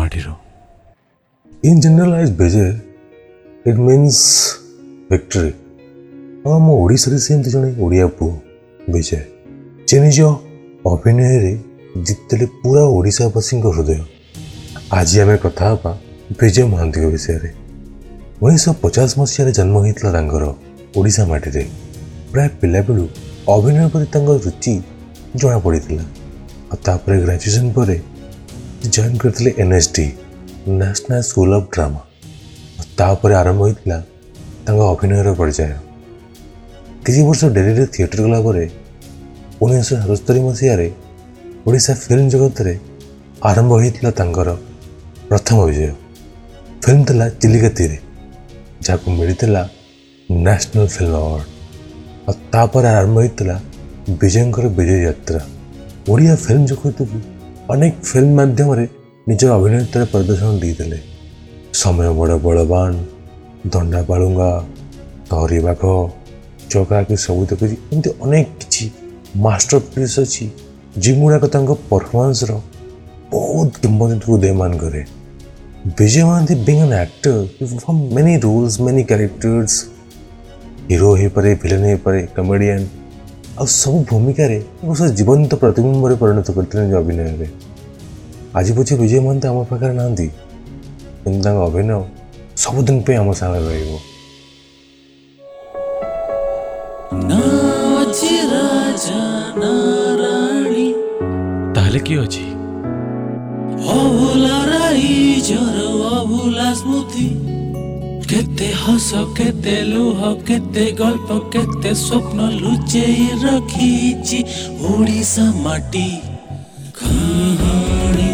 ମାଟିରୁ in general is Vijay it means victory ଆଉ ଆମ ଓଡ଼ିଶାରେ ସେମିତି ଜଣେ ଓଡ଼ିଆ ପୁଅ ବିଜେ ଯେ ନିଜ ଅଭିନୟରେ ଜିତିଲେ ପୁରା ଓଡ଼ିଶାବାସୀଙ୍କ ହୃଦୟ ଆଜି ଆମେ କଥା ହେବା ବିଜୟ ମହାନ୍ତିଙ୍କ ବିଷୟରେ ଉଣେଇଶହ ପଚାଶ ମସିହାରେ ଜନ୍ମ ହୋଇଥିଲା ତାଙ୍କର ଓଡ଼ିଶା ମାଟିରେ ପ୍ରାୟ ପିଲାବେଳୁ ଅଭିନୟ ପ୍ରତି ତାଙ୍କ ରୁଚି ଜଣାପଡ଼ିଥିଲା ଆଉ ତାପରେ ଗ୍ରାଜୁଏସନ୍ ପରେ ସେ ଜଏନ୍ କରିଥିଲେ N S D national school of drama ତାପରେ ଆରମ୍ଭ ହୋଇଥିଲା ତାଙ୍କ ଅଭିନୟର ପର୍ଯ୍ୟାୟ କିଛି ବର୍ଷ ଡେରିରେ ଥିଏଟର୍ ଗଲା ପରେ ଉଣେଇଶହ ସତସ୍ତରି ମସିହାରେ ଓଡ଼ିଶା ଫିଲ୍ମ ଜଗତରେ ଆରମ୍ଭ ହୋଇଥିଲା ତାଙ୍କର ପ୍ରଥମ ବିଜୟ ଫିଲ୍ମ ଥିଲା ଚିଲିକା ତୀରେ ଯାହାକୁ ମିଳିଥିଲା ନ୍ୟାସନାଲ୍ ଫିଲ୍ମ ଆୱାର୍ଡ଼ ଆଉ ତାପରେ ଆରମ୍ଭ ହୋଇଥିଲା ବିଜୟଙ୍କର ବିଜୟ ଯାତ୍ରା ଓଡ଼ିଆ ଫିଲ୍ମ ଜଗତକୁ ଅନେକ ଫିଲ୍ମ ମାଧ୍ୟମରେ ନିଜର ଅଭିନୟ ତାର ପ୍ରଦର୍ଶନ ଦେଇଥିଲେ ସମୟ ବଡ଼ ବଳବାନ ଦଣ୍ଡା ପାଳୁଙ୍ଗା ତହରି ବାଘ ଚକାକି ସବୁତ କିଛି ଏମିତି ଅନେକ କିଛି ମାଷ୍ଟର ପିସ୍ ଅଛି ଯେଉଁଗୁଡ଼ାକ ତାଙ୍କ ପରଫର୍ମାନ୍ସର ବହୁତ କିମ୍ବଦନ୍ତୀ ଉଦୟମାନ କରେ Bijay Mohanty being an actor from many roles many characters hero ହେଇପାରେ ଭିଲେନ୍ ହେଇପାରେ କମେଡ଼ିଆନ୍ ଆଉ ସବୁ ଭୂମିକାରେ ଏକ ସେ ଜୀବନ୍ତ ପ୍ରତିବିମ୍ବରେ ପରିଣତ କରିଥିଲେ ନିଜ ଅଭିନୟରେ ଆଜି ପଛେ ବିଜୟ ମହାନ୍ତ ଆମ ପାଖରେ ନାହାନ୍ତି କିନ୍ତୁ ତାଙ୍କ ଅଭିନୟ ସବୁଦିନ ପାଇଁ ଆମ ସାଙ୍ଗରେ ରହିବ ତାହେଲେ କିଏ ଅଛି ଅଭୁଲା ରାଇ ଜର ଅଭୁଲା ସ୍ମୃତି কেতে হস কেতে লুহ কেতে গল্প কেতে স্বপ্ন লুচেই রাখিছি ওড়িশা মাটি কাহাণী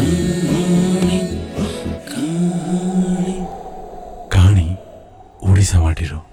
কাহাণী কাহাণী ওড়িশা মাটির